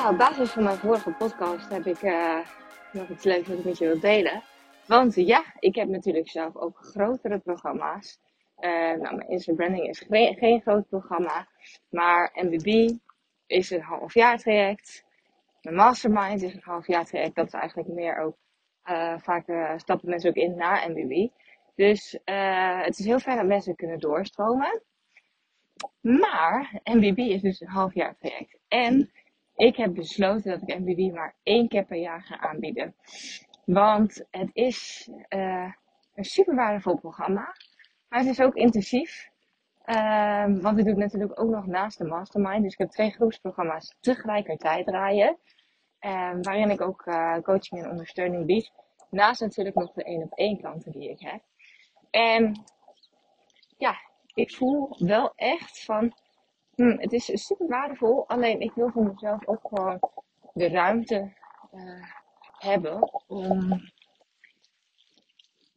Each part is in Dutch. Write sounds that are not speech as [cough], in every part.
Nou, op basis van mijn vorige podcast heb ik uh, nog iets leuks wat ik met je wil delen. Want ja, ik heb natuurlijk zelf ook grotere programma's. Uh, mijn branding is geen, groot programma. Maar MBB is een half jaar traject. Mijn mastermind is een half jaar traject. Dat is eigenlijk meer ook, uh, vaak stappen mensen ook in naar MBB. Dus het is heel fijn dat mensen kunnen doorstromen. Maar MBB is dus een half jaar traject. En ik heb besloten dat ik MBB maar één keer per jaar ga aanbieden. Want het is uh, een super waardevol programma. Maar het is ook intensief. Uh, want ik doe het natuurlijk ook nog naast de mastermind. Dus ik heb twee groepsprogramma's tegelijkertijd draaien. Uh, waarin ik ook uh, coaching en ondersteuning bied. Naast natuurlijk nog de één op één klanten die ik heb. En ja, ik voel wel echt van Hm, het is super waardevol, alleen ik wil voor mezelf ook gewoon de ruimte uh, hebben om,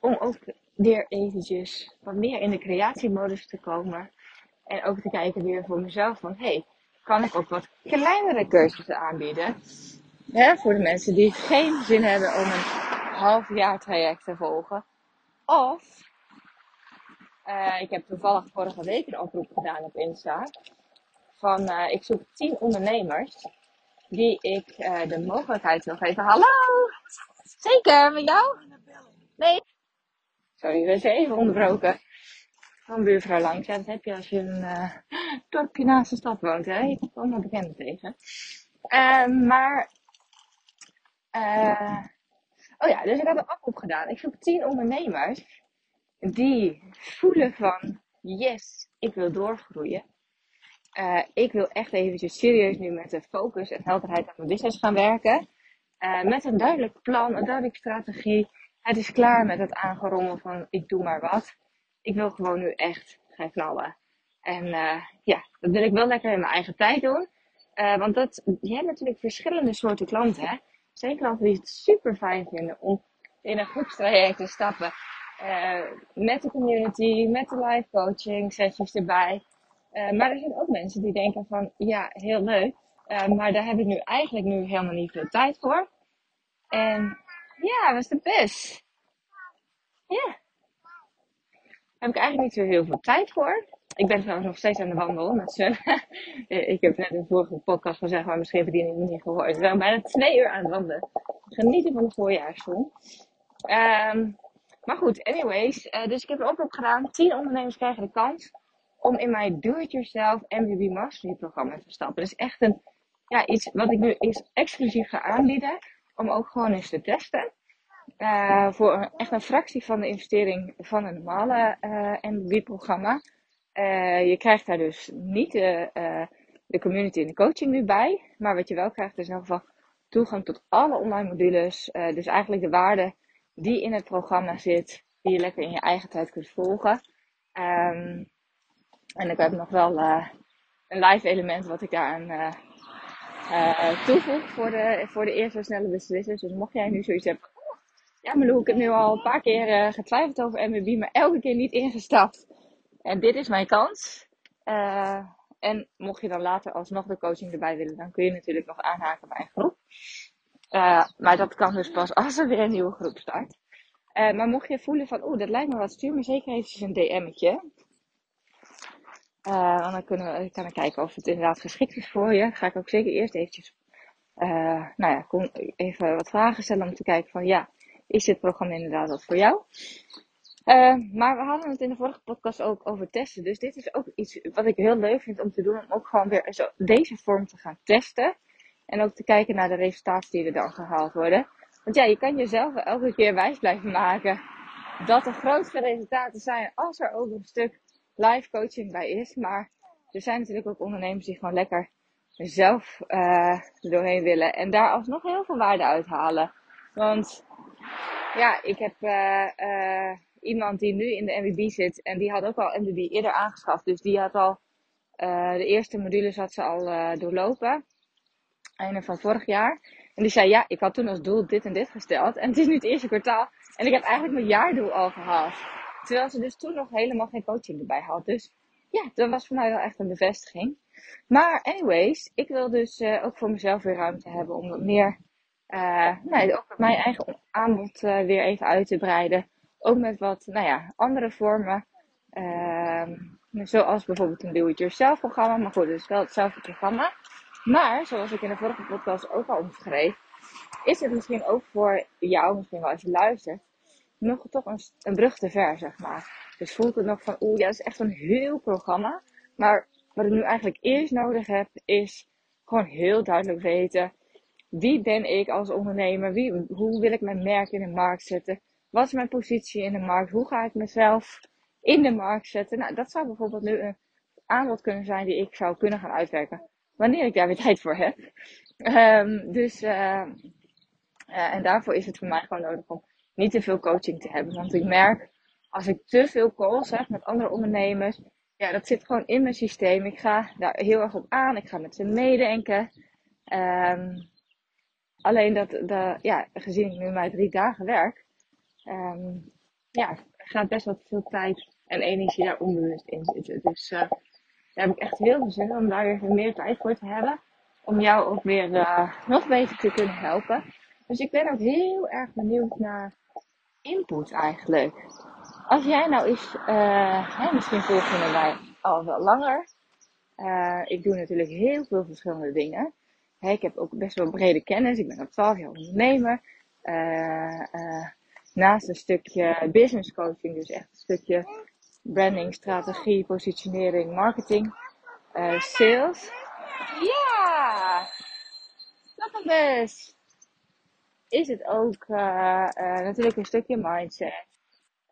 om ook weer eventjes wat meer in de creatiemodus te komen. En ook te kijken weer voor mezelf van, hey, kan ik ook wat kleinere cursussen aanbieden? Voor de mensen die geen zin hebben om een half jaar traject te volgen. Of, uh, ik heb toevallig vorige week een oproep gedaan op Insta van uh, ik zoek 10 ondernemers die ik uh, de mogelijkheid wil geven. Hallo! Zeker, met jou? Nee. Sorry, we zijn even onderbroken. Van buurvrouw langs. Ja, dat heb je als je een uh, dorpje naast de stad woont. Hè? Je komt allemaal bekenden tegen. Uh, maar, oh ja, dus ik heb een oproep gedaan. Ik zoek 10 ondernemers die voelen van, yes, ik wil doorgroeien. Uh, ik wil echt eventjes serieus nu met de focus en helderheid aan mijn business gaan werken. Uh, met een duidelijk plan, een duidelijke strategie. Het is klaar met het aangerommel van ik doe maar wat. Ik wil gewoon nu echt gaan knallen. En uh, ja, dat wil ik wel lekker in mijn eigen tijd doen. want dat, je hebt natuurlijk verschillende soorten klanten. Hè? Zijn klanten die het super fijn vinden om in een groepstraject te stappen. met de community, met de live coaching sessies erbij. Uh, maar er zijn ook mensen die denken van, ja, heel leuk. Uh, maar daar heb ik nu eigenlijk nu helemaal niet veel tijd voor. En ja, was de best. Ja. Heb ik eigenlijk niet zo heel veel tijd voor. Ik ben trouwens nog steeds aan de wandel met ze. [laughs] ik heb net in vorige podcast gezegd, maar misschien heb je die niet gehoord. We zijn bijna twee uur aan het wandelen. Genieten van de voorjaarszon. Um, maar goed, anyways. Dus ik heb een oproep gedaan. 10 ondernemers krijgen de kans om in mijn do-it-yourself MBB Mastery programma te stappen. Is echt een, ja, iets wat ik nu eens exclusief ga aanbieden. Om ook gewoon eens te testen. Uh, voor echt een fractie van de investering van een normale uh, eh, MBB-programma. Eh, je krijgt daar dus niet de, community en de coaching nu bij. Maar wat je wel krijgt is in ieder geval toegang tot alle online modules. dus eigenlijk de waarde die in het programma zit. Die je lekker in je eigen tijd kunt volgen. Um, en ik heb nog wel uh, een live element wat ik daaraan uh, toevoeg voor de, voor de eerste snelle beslissers. Dus mocht jij nu zoiets hebben, oh, ja Malou, ik heb nu al een paar keer getwijfeld over MWB, maar elke keer niet ingestapt. En dit is mijn kans. en mocht je dan later alsnog de coaching erbij willen, dan kun je natuurlijk nog aanhaken bij een groep. maar dat kan dus pas als er weer een nieuwe groep start. maar mocht je voelen van, oeh, dat lijkt me wat, stuur me zeker eventjes een DM'tje. Uh, dan kunnen we, kan kijken of het inderdaad geschikt is voor je. Ga ik ook zeker eerst eventjes, uh, nou ja, even wat vragen stellen om te kijken van ja, is dit programma inderdaad wat voor jou? Uh, maar we hadden het in de vorige podcast ook over testen. Dus dit is ook iets wat ik heel leuk vind om te doen. Om ook gewoon weer zo deze vorm te gaan testen. En ook te kijken naar de resultaten die er dan gehaald worden. Want ja, je kan jezelf elke keer wijs blijven maken dat er grotere resultaten zijn als er ook een stuk live coaching bij is. Maar er zijn natuurlijk ook ondernemers die gewoon lekker zelf uh, doorheen willen. En daar alsnog heel veel waarde uithalen. Want ja, ik heb uh, uh, iemand die nu in de MWB zit. En die had ook al MWB eerder aangeschaft. Dus die had al de eerste modules had ze al doorlopen. Einde van vorig jaar. En die zei, ja, ik had toen als doel dit en dit gesteld. En het is nu het eerste kwartaal. En ik heb eigenlijk mijn jaardoel al gehaald. Terwijl ze dus toen nog helemaal geen coaching erbij had. Dus ja, dat was voor mij wel echt een bevestiging. Maar anyways, ik wil dus uh, ook voor mezelf weer ruimte hebben om wat meer, uh, nou, ook mijn eigen aanbod uh, weer even uit te breiden. Ook met wat, nou ja, andere vormen. Ehm, zoals bijvoorbeeld een do-it-yourself programma. Maar goed, het is wel hetzelfde programma. Maar, zoals ik in de vorige podcast ook al omschreef, is het misschien ook voor jou, misschien wel als je luistert, nog toch een, een brug te ver, zeg maar. Dus voelt het nog van, oeh, ja, dat is echt een heel programma. Maar wat ik nu eigenlijk eerst nodig heb, is gewoon heel duidelijk weten. Wie ben ik als ondernemer? Wie, hoe wil ik mijn merk in de markt zetten? Wat is mijn positie in de markt? Hoe ga ik mezelf in de markt zetten? Nou, dat zou bijvoorbeeld nu een aanbod kunnen zijn die ik zou kunnen gaan uitwerken. Wanneer ik daar weer [laughs] tijd voor heb. Um, dus, uh, uh, en daarvoor is het voor mij gewoon nodig om niet te veel coaching te hebben. Want ik merk, als ik te veel calls heb met andere ondernemers, ja, dat zit gewoon in mijn systeem. Ik ga daar heel erg op aan. Ik ga met ze meedenken. Um, alleen dat, ja, gezien ik nu maar drie dagen werk, um, ja, gaat best wel veel tijd en energie daar onbewust in zitten. Dus uh, daar heb ik echt heel veel zin om daar weer meer tijd voor te hebben. Om jou ook weer uh, nog beter te kunnen helpen. Dus ik ben ook heel erg benieuwd naar input eigenlijk. Als jij nou eens, uh, hè, misschien volg je mij al wel langer. Uh, ik doe natuurlijk heel veel verschillende dingen. Hey, ik heb ook best wel brede kennis. Ik ben al 12 jaar ondernemer. Uh, naast een stukje business coaching, dus echt een stukje branding, strategie, positionering, marketing, sales. Ja! Dat is is het ook natuurlijk een stukje mindset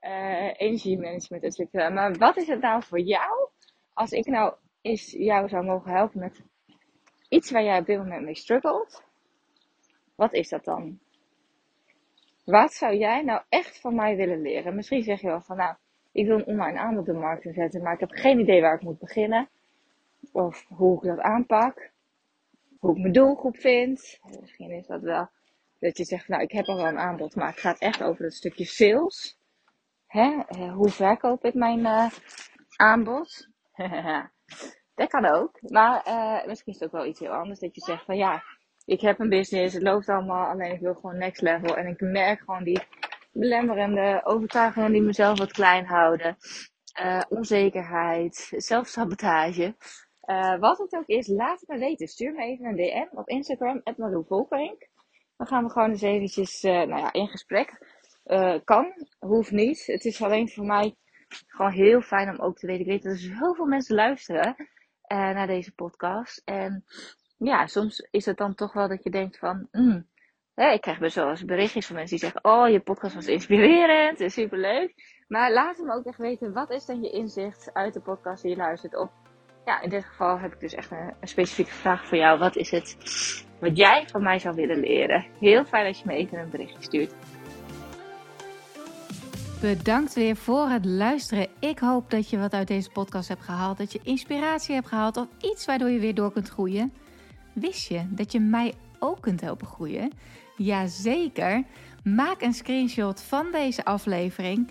uh, energiemanagement, et cetera. Maar wat is het nou voor jou? Als ik nou eens jou zou mogen helpen met iets waar jij op dit moment mee struggelt, wat is dat dan? Wat zou jij nou echt van mij willen leren? Misschien zeg je wel van, nou, ik wil een online aanbod de markt zetten, maar ik heb geen idee waar ik moet beginnen. Of hoe ik dat aanpak. Hoe ik mijn doelgroep vind. Misschien is dat wel dat je zegt, nou, ik heb al wel een aanbod, maar het gaat echt over het stukje sales. Hè? Eh, hoe verkoop ik mijn uh, aanbod? [laughs] dat kan ook. Maar uh, misschien is het ook wel iets heel anders. Dat je zegt van ja, ik heb een business, het loopt allemaal, alleen ik wil gewoon next level. En ik merk gewoon die belemmerende overtuigingen die mezelf wat klein houden. Onzekerheid, zelfsabotage. Uh, wat het ook is, laat het me weten. Stuur me even een DM op Instagram, Volkerink. Dan gaan we gewoon eens eventjes nou ja, in gesprek. Uh, kan, hoeft niet. Het is alleen voor mij gewoon heel fijn om ook te weten. Ik weet dat er zoveel mensen luisteren uh, naar deze podcast. En ja, soms is het dan toch wel dat je denkt van... Mm, hè, ik krijg best wel eens berichtjes van mensen die zeggen... Oh, je podcast was inspirerend en superleuk. Maar laat me ook echt weten, wat is dan je inzicht uit de podcast die je luistert? Of ja, in dit geval heb ik dus echt een, een specifieke vraag voor jou. Wat is het wat jij van mij zou willen leren? Heel fijn als je me even een berichtje stuurt. Bedankt weer voor het luisteren. Ik hoop dat je wat uit deze podcast hebt gehaald. Dat je inspiratie hebt gehaald of iets waardoor je weer door kunt groeien. Wist je dat je mij ook kunt helpen groeien? Jazeker. Maak een screenshot van deze aflevering.